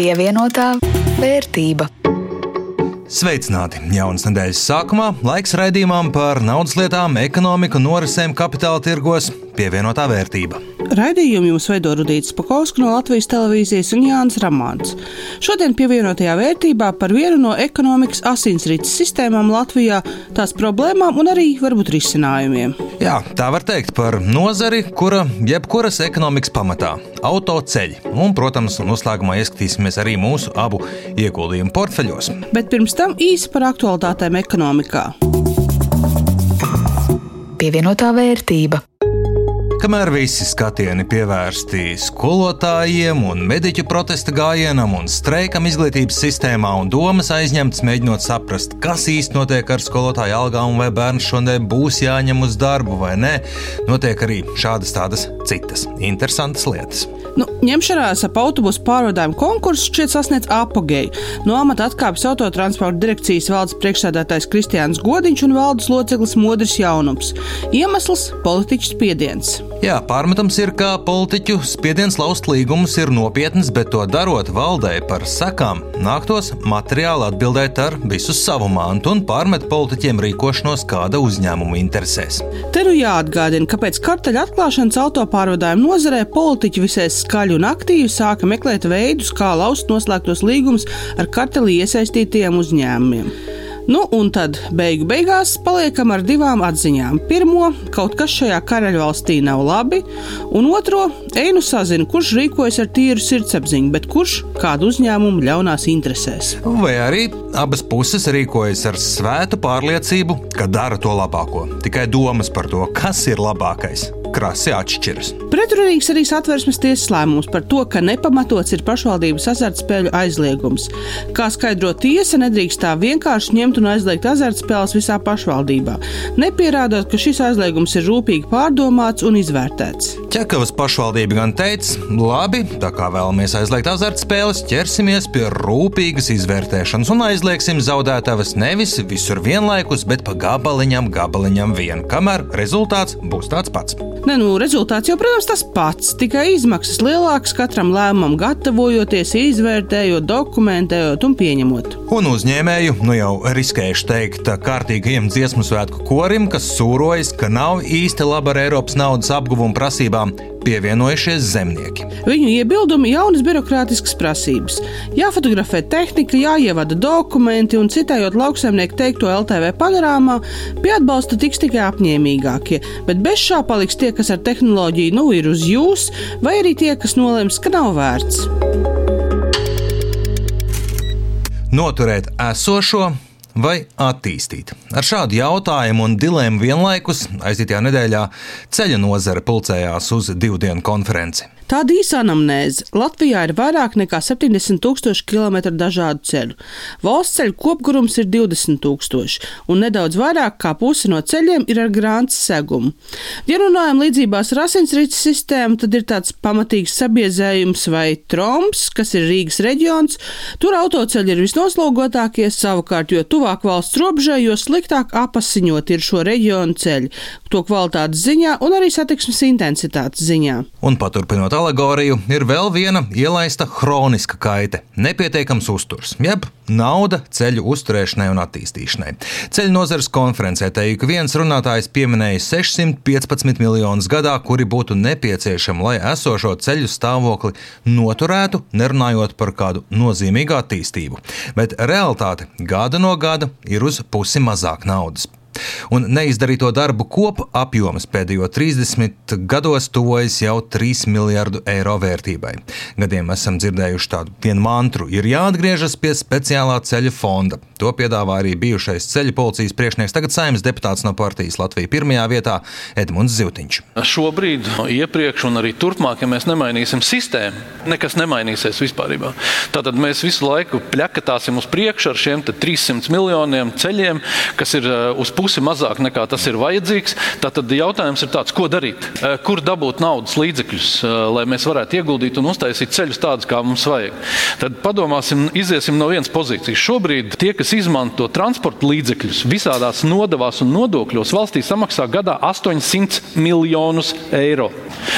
Pievienotā vērtība. Sveicināti! Jaunas nedēļas sākumā laiks raidījumam par naudas lietām, ekonomiku, norisēm, kapitāla tirgos, pievienotā vērtība. Raidījumu jums veido Rudīts Pakausks no Latvijas televīzijas un Jānis Ramāns. Šodien pievienotajā vērtībā par vienu no ekonomikas asinsrites sistēmām Latvijā, tās problēmām un arī varbūt risinājumiem. Jā, tā var teikt par nozari, kura jebkuras ekonomikas pamatā - autoceļi. Un, protams, noslēgumā ieskatīsimies arī mūsu abu ieguldījumu portfeļos. Bet pirms tam īsi par aktualitātēm ekonomikā. Pievienotā vērtība. Kamēr visi skatieni pievērsti skolotājiem, un mediķu protesta gājienam un streikam izglītības sistēmā, un domas aizņemtas mēģinot saprast, kas īsti notiek ar skolotāju algām, vai bērns šodien būs jāņem uz darbu vai nē, notiek arī šādas tādas citas interesantas lietas. Nu, ņemšanās ap autobusu pārvadājumu konkursu šķiet sasniedz apogeju. No amata atkāpjas autotransporta direkcijas valdes priekšsēdētājs Kristiāns Godiņš un valdes loceklis Modris Jaunums. Iemesls - politiķu spiediens. Jā, pārmetams ir, ka politiķu spiediens laust līgumus ir nopietns, bet to darot valdei par sekām, nāktos materiāli atbildēt ar visu savu mantu un pārmet politiķiem rīkošanos kāda uzņēmuma interesēs. Te nu jāatgādina, ka pēc karteļa atklāšanas autopārvadājumu nozarē politiķi visai skaļi un aktīvi sāka meklēt veidus, kā laust noslēgtos līgumus ar kartelī iesaistītajiem uzņēmumiem. Nu, un tad beigu beigās paliekam ar divām atziņām. Pirmo, kaut kas šajā karaļvalstī nav labi, un otro, eju nu sazinu, kurš rīkojas ar tīru sirdsapziņu, bet kurš kādu uzņēmumu ļaunās interesēs. Vai arī abas puses rīkojas ar svētu pārliecību, ka dara to labāko. Tikai domas par to, kas ir labākais, krasi atšķiras. Pretrunīgs arī satversmes tiesas lēmums par to, ka nepamatots ir pašvaldības azartspēļu aizliegums. Kā skaidro tiesa, nedrīkst tā vienkārši ņemt un aizliegt azartspēles visā pašvaldībā, nepierādot, ka šis aizliegums ir rūpīgi pārdomāts un izvērtēts. Čekavas pašvaldība gan teica, labi, tā kā vēlamies aizliegt azartspēles, ķersimies pie rūpīgas izvērtēšanas un aizliegsim zaudētavas nevis visur vienlaikus, bet pa gabaliņam, gabaliņam vien, kamēr rezultāts būs tāds pats. Ne, nu, rezultāts jau, protams, tas pats, tikai izmaksas lielākas katram lēmumam, gatavojoties, izvērtējot, dokumentējot un pieņemot. Un uzņēmēju, nu jau riskējuši teikt, kārtīgajam dziesmu svētku korim, kas sūrojas, ka nav īsti laba ar Eiropas naudas apguvumu prasībām, pievienojušies zemnieki. Viņu iebildumi jaunas birokrātiskas prasības. Jāfotografē tehnika, jāievada dokumenti un citējot lauksaimnieku teikto LTV panorāmā, pie atbalsta tiks tikai apņēmīgākie, bet bez šā paliks tie, kas ar tehnoloģiju nu ir uz jūs, vai arī tie, kas nolems, ka nav vērts. Noturēt esošo vai attīstīt? Ar šādu jautājumu un dilēmu vienlaikus aizdītajā nedēļā ceļa nozare pulcējās uz divu dienu konferenci. Tāda īsa anamnēze. Latvijā ir vairāk nekā 70 tūkstoši kilometru dažādu ceļu. Valsts ceļu kopgarums ir 20 tūkstoši, un nedaudz vairāk kā puse no ceļiem ir ar grāmatas segumu. Ja runājam līdzībās ar asinsrites sistēmu, tad ir tāds pamatīgs sabiezējums vai trombs, kas ir Rīgas reģions. Tur autoceļi ir visnoslogotākie, savukārt, jo tuvāk valsts robežai, jo sliktāk apasiņot ir šo reģionu ceļi, to kvalitātes ziņā un arī satiksmes intensitātes ziņā. Un paturpinot alegoriju, ir vēl viena ielaista hroniska kaite - nepietiekams uzturs, jeb nauda ceļu uzturēšanai un attīstīšanai. Ceļu nozares konferencē te ik viens runātājs pieminēja 615 miljonus gadā, kuri būtu nepieciešami, lai esošo ceļu stāvokli noturētu, nerunājot par kādu nozīmīgu attīstību. Bet realitāte gada no gada ir uz pusi mazāk naudas. Un neizdarīto darbu kopu apjoms pēdējo 30 gados tuvojas jau 3 miljardu eiro vērtībai. Gadiem esam dzirdējuši tādu vienu mantru: ir jāatgriežas pie speciālā ceļa fonda. To piedāvā arī bijušais ceļu policijas priekšnieks, tagad saimnes deputāts no partijas Latvijas pirmajā vietā Edmunds Zivtiņš. Šobrīd, iepriekš un arī turpmāk, ja mēs nemainīsim sistēmu, nekas nemainīsies vispār. Tātad mēs visu laiku pļakatāsim uz priekšu ar šiem 300 miljoniem ceļiem, kas ir uz pusi pusi mazāk nekā tas ir vajadzīgs. Tad jautājums ir tāds, ko darīt? Kur dabūt naudas līdzekļus, lai mēs varētu ieguldīt un uztaisīt ceļus tādus, kā mums vajag? Tad padomāsim, iziesim no vienas pozīcijas. Šobrīd tie, kas izmanto transporta līdzekļus visādās nodevās un nodokļos, valstī samaksā gadā 800 miljonus eiro.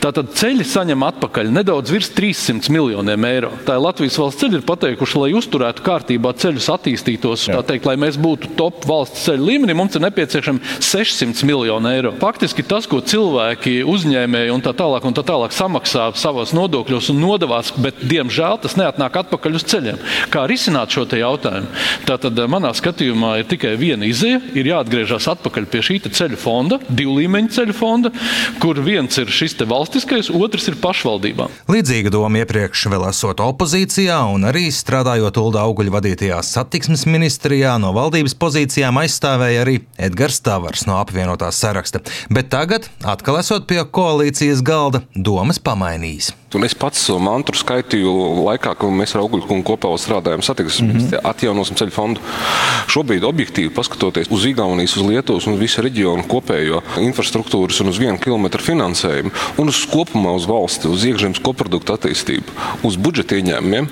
Tātad ceļi saņem atpakaļ nedaudz virs 300 miljoniem eiro. Tā ir Latvijas valsts ceļi ir pateikuši, lai uzturētu kārtībā ceļus, attīstītos, teikt, lai mēs būtu top valsts ceļu līmenī, mums ir nepieciešami 600 miljoni eiro. Faktiski tas, ko cilvēki, uzņēmēji un tā tālāk, un tā tālāk samaksā savos nodokļos un nodevās, bet diemžēl tas neatnāk atpakaļ uz ceļiem. Kā risināt šo jautājumu? Tātad manā skatījumā ir tikai viena izēja, ir jāatgriežas atpakaļ pie šī ceļu fonda, divu līmeņu ceļu fonda, kur viens ir šis valstiskais, otrs ir pašvaldībām. Līdzīga doma iepriekš vēl esot opozīcijā un arī strādājot Ulda auguļu vadītajā satiksmes ministrijā no valdības pozīcijām aizstāvēja arī Edgars Tavars no apvienotās saraksta. Bet tagad, atkal esot pie koalīcijas galda, domas pamainījis. Un es pats savu mantru skaitīju laikā, kad mēs ar Augļu kungu kopā strādājām satiksmes mm -hmm. atjaunosim ceļu fondu. Šobrīd, objektīvi paskatoties uz Igaunijas, uz Lietuvas un visu reģionu kopējo infrastruktūras un uz vienu kilometru finansējumu un uz kopumā uz valsti, uz iekšzemes koproduktu attīstību, uz budžeta ieņēmumiem,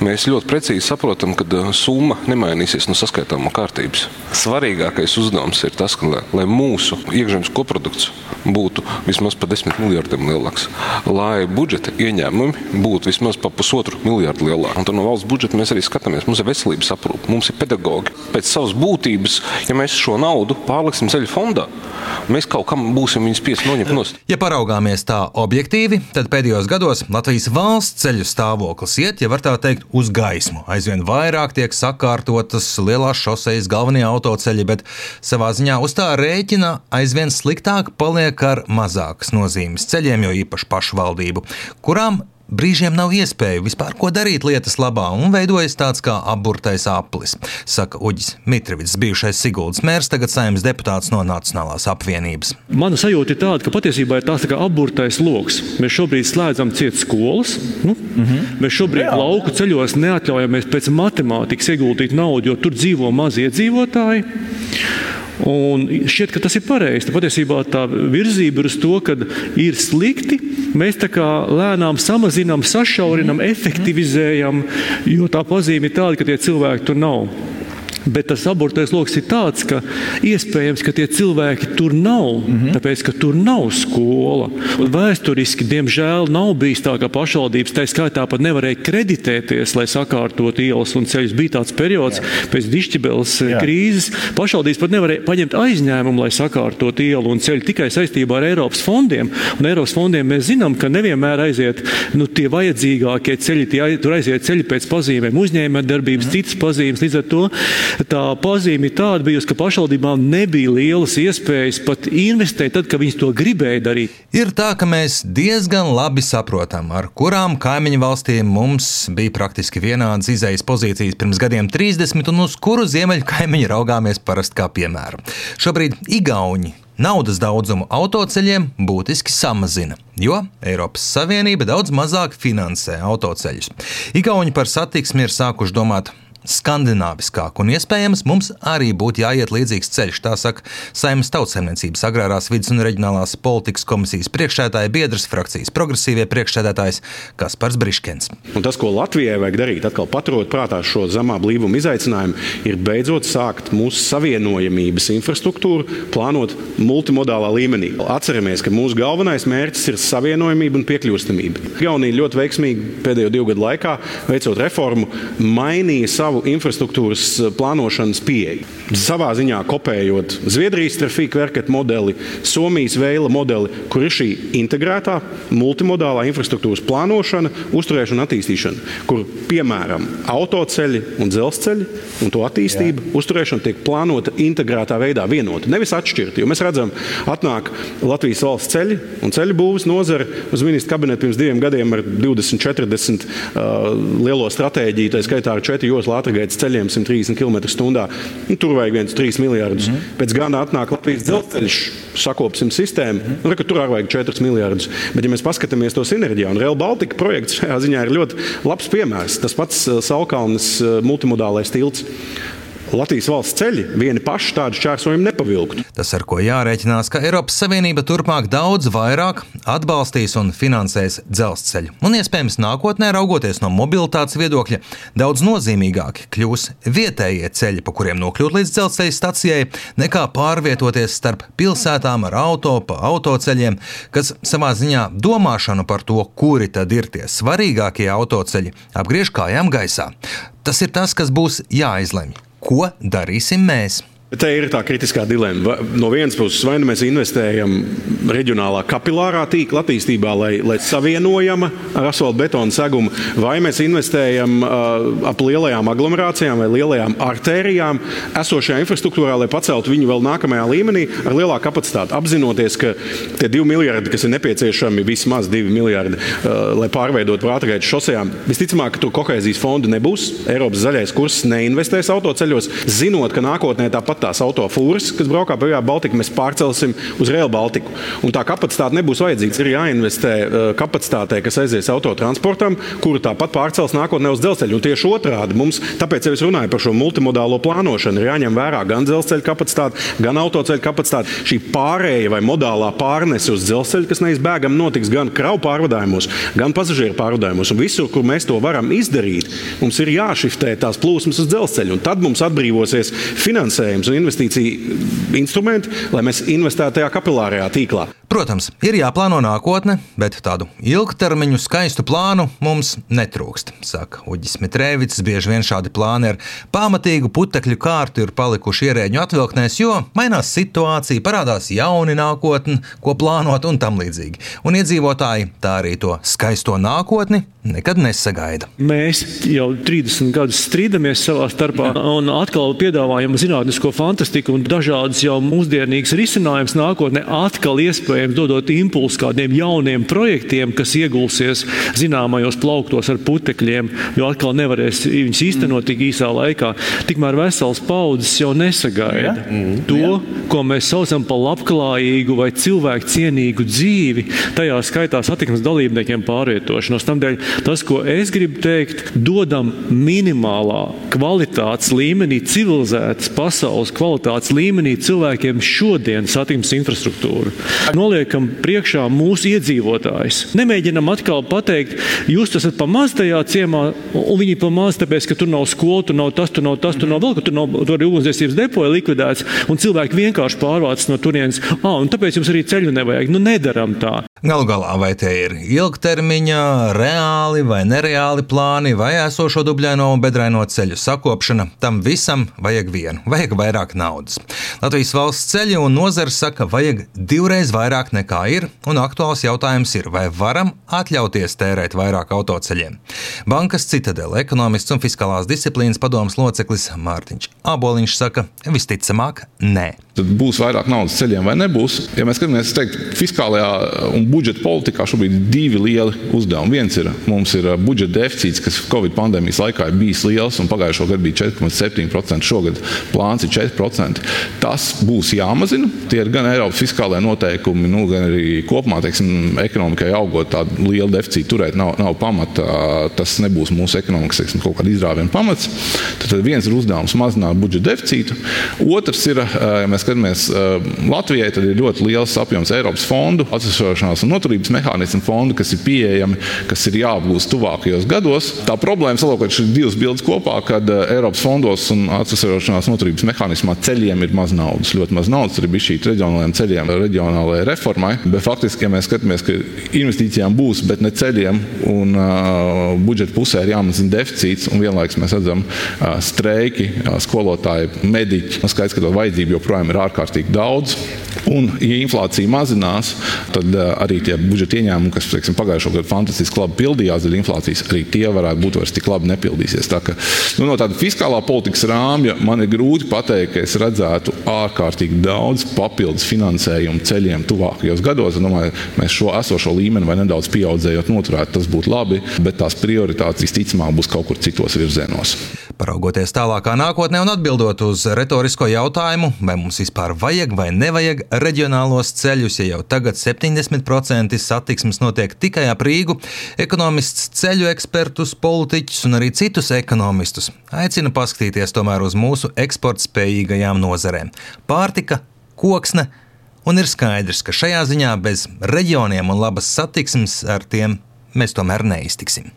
mēs ļoti precīzi saprotam, ka uh, summa nemainīsies no saskaitāmo kārtības. Svarīgākais uzdevums ir tas, ka, lai, mūsu iekšzemes koprodukts būtu vismaz par desmit miljardiem lielāks, lai budžeta budžeta ieņēmumi būtu vismaz pa pusotru miljardu lielāki. Un no valsts budžeta mēs arī skatāmies. Mums ir veselības aprūpe, mums ir pedagogi. Pēc savas būtības, ja mēs šo naudu pārliksim ceļu fondā, mēs kaut kam būsim viņus spiest noņemt no stūra. Ja paraugāmies tā objektīvi, tad pēdējos gados Latvijas valsts ceļu stāvoklis iet, ja var tā teikt, uz gaismu. Aizvien vairāk tiek sakārtotas lielās šoseis, galvenie autoceļi, bet savā ziņā uz tā rēķina aizvien sliktāk paliek ar mazākas nozīmes ceļiem, jo īpaši pašvaldību kurām brīžiem nav iespēju vispār ko darīt lietas labā un veidojas tāds kā apburtais aplis, saka Uģis Mitrivits, bijušais Siguldas mērs, tagad saimnes deputāts no Nacionālās apvienības. Mana sajūta ir tāda, ka patiesībā ir tāds tā apburtais lokus. Mēs šobrīd slēdzam ciet skolas, nu, mm -hmm. mēs šobrīd Jā. lauku ceļos neatļaujamies pēc matemātikas ieguldīt naudu, jo tur dzīvo mazi iedzīvotāji. Un šķiet, ka tas ir pareizi. Patiesībā tā virzība ir uz to, ka ir slikti. Mēs tā kā lēnām samazinām, sašaurinām, efektivizējam, jo tā pazīme ir tāda, ka tie cilvēki tur nav. Bet tas abortais lokus ir tāds, ka iespējams, ka tie cilvēki tur nav, mm -hmm. tāpēc ka tur nav skola. Vēsturiski, diemžēl, nav bijis tā, ka pašvaldības tā skaitā pat nevarēja kreditēties, lai sakārtotu ielas un ceļus. Bija tāds periods Jā. pēc dišķibeles Jā. krīzes. Pašvaldības pat nevarēja paņemt aizņēmumu, lai sakārtotu ielu un ceļu tikai saistībā ar Eiropas fondiem. Un Eiropas fondiem mēs zinām, ka nevienmēr aiziet nu, tie vajadzīgākie ceļi, tie, tur aiziet ceļi pēc pazīmēm, uzņēmējdarbības, mm -hmm. citas pazīmes. Līdz ar to tā pazīme tāda bijusi, ka pašvaldībām nebija lielas iespējas pat investēt, tad, kad viņas to gribēja darīt. Ir tā, ka mēs diezgan labi saprotam, ar kurām kaimiņu valstīm mums bija praktiski vienādas izējas pozīcijas pirms gadiem 30, un uz kuru ziemeļu kaimiņu raugāmies parasti kā piemēru. Šobrīd Igauni naudas daudzumu autoceļiem būtiski samazina, jo Eiropas Savienība daudz mazāk finansē autoceļus. Igauni par satiksmi ir sākuši domāt skandināviskāk, un iespējams mums arī būtu jāiet līdzīgs ceļš. Tā saka Saimnes Tautsemniecības agrārās vidas un reģionālās politikas komisijas priekšsēdētāja biedras frakcijas progresīvie priekšsēdētājs Kaspars Briškens. Un tas, ko Latvijai vajag darīt, atkal paturot prātā šo zemā blīvuma izaicinājumu, ir beidzot sākt mūsu savienojamības infrastruktūru plānot multimodālā līmenī. Atceramies, ka mūsu galvenais mērķis ir savienojamība un piekļūstamība. Gaunija ļoti veiksmīgi pēdējo divu gadu laikā veicot reformu mainīja savu savu infrastruktūras eh, plānošanas pieeju. Savā ziņā kopējot Zviedrijas trafika verketa modeli, Somijas veila modeli, kur ir šī integrētā multimodālā infrastruktūras plānošana, uzturēšana un attīstīšana, kur piemēram autoceļi un dzelzceļi un to attīstība, Jā. uzturēšana tiek plānota integrētā veidā, vienota, nevis atšķirta. Jo mēs redzam, atnāk Latvijas valsts ceļi un ceļu būvniecības nozare uz ministra kabinetu pirms diviem gadiem ar 20, 40 uh, lielo stratēģiju, tā skaitā ar četru joslu ātrgaitas ceļiem 130 km/h. Nu, tur vajag viens 3 miljardus. Mm -hmm. Pēc gada atnāk Latvijas dzelzceļš, sakopsim sistēmu. Mm -hmm. nu, tur arī vajag 4 miljardus. Bet, ja mēs paskatāmies to sinerģijā, un Real Baltica projekts šajā ziņā ir ļoti labs piemērs. Tas pats uh, Salkalnes uh, multimodālais tilts. Latvijas valsts ceļi vieni paši tādu šķērsojumu nepavilktu. Tas, ar ko jārēķinās, ka Eiropas Savienība turpmāk daudz vairāk atbalstīs un finansēs dzelzceļu. Un iespējams nākotnē, raugoties no mobilitātes viedokļa, daudz nozīmīgāki kļūs vietējie ceļi, pa kuriem nokļūt līdz dzelzceļa stacijai, nekā pārvietoties starp pilsētām ar auto pa autoceļiem, kas savā ziņā domāšanu par to, kuri tad ir tie svarīgākie autoceļi, apgriež kājām gaisā. Tas ir tas, kas būs jāizlemj. Ko darīsim mēs? Te ir tā kritiskā dilemma. No vienas puses, vai nu mēs investējam reģionālā kapilārā tīkla attīstībā, lai, lai savienojama ar asfalta betonu segumu, vai mēs investējam uh, ap lielajām aglomerācijām vai lielajām artērijām esošajā infrastruktūrā, lai paceltu viņu vēl nākamajā līmenī ar lielāku kapacitāti. Apzinoties, ka tie divi miljardi, kas ir nepieciešami, vismaz divi miljardi, uh, lai pārveidotu ātrgaitas šosejām, visticamāk, ka tur kohēzijas fonda nebūs. Eiropas zaļais kurs neinvestēs autoceļos, zinot, ka nākotnē tāpat tās autofūras, kas braukā pa Vijā Baltiku, mēs pārcelsim uz Real Baltiku. Un tā kapacitāte nebūs vajadzīga. Ir jāinvestē uh, kapacitātē, kas aizies autotransportam, kuru tāpat pārcels nākotnē uz dzelzceļu. Un tieši otrādi mums, tāpēc jau es runāju par šo multimodālo plānošanu, ir jāņem vērā gan dzelzceļa kapacitāte, gan autoceļa kapacitāte. Šī pārēja vai modālā pārnese uz dzelzceļu, kas neizbēgami notiks gan kravu pārvadājumos, gan pasažieru pārvadājumos. Un visur, kur mēs to varam izdarīt, mums ir jāšiftē tās plūsmas uz dzelzceļu. Un tad mums atbrīvosies finansējums un investīciju instrumenti, lai mēs investētu tajā kapilārajā tīklā. Protams, ir jāplāno nākotne, bet tādu ilgtermiņu skaistu plānu mums netrūkst. Saka Uģis Mitrēvits, bieži vien šādi plāni ar pamatīgu putekļu kārtu ir palikuši ierēģu atvilknēs, jo mainās situācija, parādās jauni nākotni, ko plānot un tam līdzīgi. Un iedzīvotāji tā arī to skaisto nākotni nekad nesagaida. Mēs jau 30 gadus strīdamies savā starpā un atkal piedāvājam zinātnisko fantastiku un dažādas jau mūsdienīgas risinājumus nākotnē atkal iespējams dodot impulsu kādiem jauniem projektiem, kas iegulsies zināmajos plauktos ar putekļiem, jo atkal nevarēs viņus īstenot tik īsā laikā. Tikmēr vesels paudzes jau nesagaida ja? mm. to, ko mēs saucam par labklājīgu vai cilvēku cienīgu dzīvi, tajā skaitā satiksmes dalībniekiem pārvietošanos. Tādēļ tas, ko es gribu teikt, dodam minimālā kvalitātes līmenī, civilizētas pasaules kvalitātes līmenī cilvēkiem šodien satiksmes infrastruktūru. No noliekam priekšā mūsu iedzīvotājus. Nemēģinam atkal pateikt, jūs esat pa maz tajā ciemā, un viņi pa maz, tāpēc, ka tur nav skola, tur nav tas, tur nav tas, tur nav vēl, ka tur nav tur arī ugunsdzēsības depoja likvidēts, un cilvēki vienkārši pārvāc no turienes, ah, un tāpēc jums arī ceļu nevajag. Nu, nedaram tā. Galu galā, vai tie ir ilgtermiņa, reāli vai nereāli plāni, vai esošo dubļaino un bedraino ceļu sakopšana, tam visam vajag vienu, vajag vairāk naudas. Latvijas valsts ceļi un nozara saka, vajag divreiz vairāk nekā ir, un aktuāls jautājums ir, vai varam atļauties tērēt vairāk autoceļiem. Bankas citadela ekonomists un fiskālās disciplīnas padomas loceklis Mārtiņš Aboliņš saka, visticamāk, nē. Tad būs vairāk naudas ceļiem vai nebūs. Ja mēs skatāmies, teiktu, fiskālajā un budžeta politikā šobrīd ir divi lieli uzdevumi. Viens ir mums ir budžeta deficīts, kas Covid pandēmijas laikā ir bijis liels, un pagājušo gadu bija 4,7%, šogad plāns ir 4%. Tas būs jāmazina. Tie ir gan Eiropas fiskālajie noteikumi, nu, gan arī kopumā teiksim, ekonomikai augot tādu lielu deficītu turēt nav, nav pamata. Tas nebūs mūsu ekonomikas teiksim, kaut kāda izrāviena pamats. Tad, tad viens ir uzdevums mazināt budžeta deficītu. Otrs ir, ja mēs skatāmies Latvijai, tad ir ļoti liels apjoms Eiropas fondu atvesaļošanās un noturības mehānismu fondu, kas ir pieejami, kas ir jāapgūst tuvākajos gados. Tā problēma salokot šīs divas bildes kopā, kad Eiropas fondos un atvesaļošanās noturības mehānismā ceļiem ir maz naudas. Ļoti maz naudas arī bija šī reģionālajiem ceļiem, reģionālajai reformai. Bet faktiski, ja mēs skatāmies, ka investīcijām būs, bet ne ceļiem, un uh, budžeta pusē ir jāmazina deficīts, un vienlaikus mēs redzam uh, streiki, uh, skolotāji, mediķi. Skaidrs, ka to vajadzību joprojām ir ārkārtīgi daudz. Un, ja inflācija mazinās, tad uh, arī tie budžeta ieņēmumi, kas teiksim, pagājušo gadu fantastiski labi pildījās dēļ inflācijas, arī tie varētu būt vairs tik labi nepildīsies. Tā ka, nu, no tāda fiskālā politikas rāmja man ir grūti pateikt, ka es redzētu ārkārtīgi daudz papildus finansējumu ceļiem tuvākajos gados. Es domāju, mēs šo esošo līmeni vai nedaudz pieaudzējot noturētu, tas būtu labi, bet tās prioritātes visticamāk būs kaut kur citos virzienos. Paraugoties tālākā nākotnē un atbildot uz retorisko jautājumu, vai mums vispār vajag vai nevajag reģionālos ceļus, ja jau tagad 70% satiksmes notiek tikai ap Rīgu, ekonomists, ceļu ekspertus, politiķus un arī citus ekonomistus aicina paskatīties tomēr uz mūsu eksportspējīgajām nozarēm - pārtika, koksne. Un ir skaidrs, ka šajā ziņā bez reģioniem un labas satiksmes ar tiem mēs tomēr neiztiksim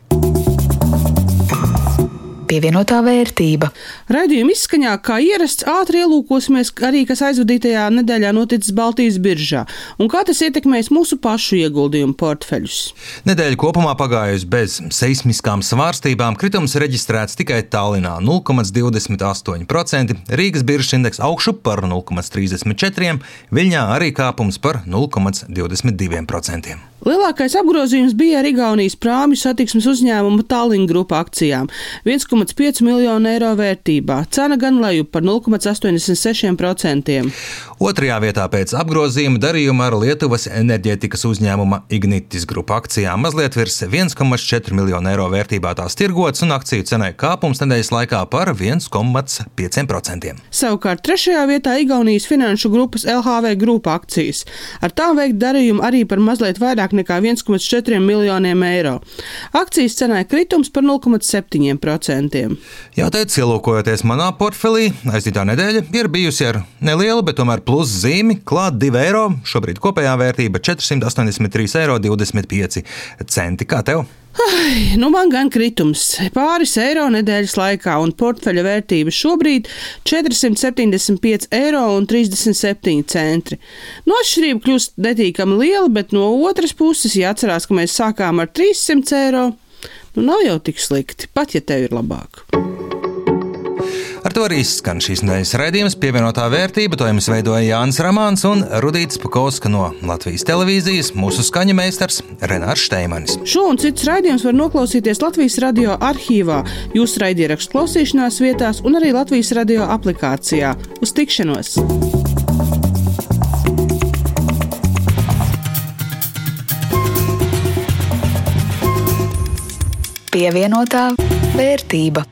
pievienotā vērtība. Raidījuma izskaņā, kā ierasts, ātri ielūkosimies arī, kas aizvadītajā nedēļā noticis Baltijas biržā un kā tas ietekmēs mūsu pašu ieguldījumu portfeļus. Nedēļa kopumā pagājusi bez seismiskām svārstībām. Kritums reģistrēts tikai Tallinā - 0,28%, Rīgas biržas indeks augšu par 0,34%, Viļņā arī kāpums par 0,22%. Lielākais apgrozījums bija ar Igaunijas prāmju satiksmes uzņēmuma Tallinn grupa akcijām - 1,5 miljonu eiro vērtībā. Cena gan leju par 0,86%. Otrajā vietā pēc apgrozījuma darījuma ar Lietuvas enerģētikas uzņēmuma Ignitis grupa akcijām mazliet virs 1,4 miljonu eiro vērtībā tās tirgots un akciju cenai kāpums nedēļas laikā par 1,5%. Savukārt trešajā vietā Igaunijas finanšu grupas LHV grupa akcijas. Ar tām veikt darījumu arī par mazliet vairāk vairāk nekā 1,4 miljoniem eiro. Akcijas cenai kritums par 0,7%. Jāteic, ielūkojoties manā portfelī, aizdītā nedēļa ir bijusi ar nelielu, bet tomēr plus zīmi klāt 2 eiro. Šobrīd kopējā vērtība 483,25 eiro. Kā tev? Ai, nu man gan kritums - pāris eiro nedēļas laikā, un portfeļa vērtība šobrīd - 475,37 eiro. No atšķirība kļūst netīkami liela, bet no otras puses, ja atcerās, ka mēs sākām ar 300 eiro, nu nav jau tik slikti, pat ja tev ir labāk. To arī skan šīs nedēļas raidījums, pievienotā vērtība. To jums veidoja Jānis Ramāns un Rudīts Pakauska no Latvijas televīzijas, mūsu skaņu meistars Renārs Šteimanis. Šo un citus raidījumus var noklausīties Latvijas radio arhīvā, jūsu raidierakstu klausīšanās vietās un arī Latvijas radio aplikācijā. Uz tikšanos! Pievienotā vērtība.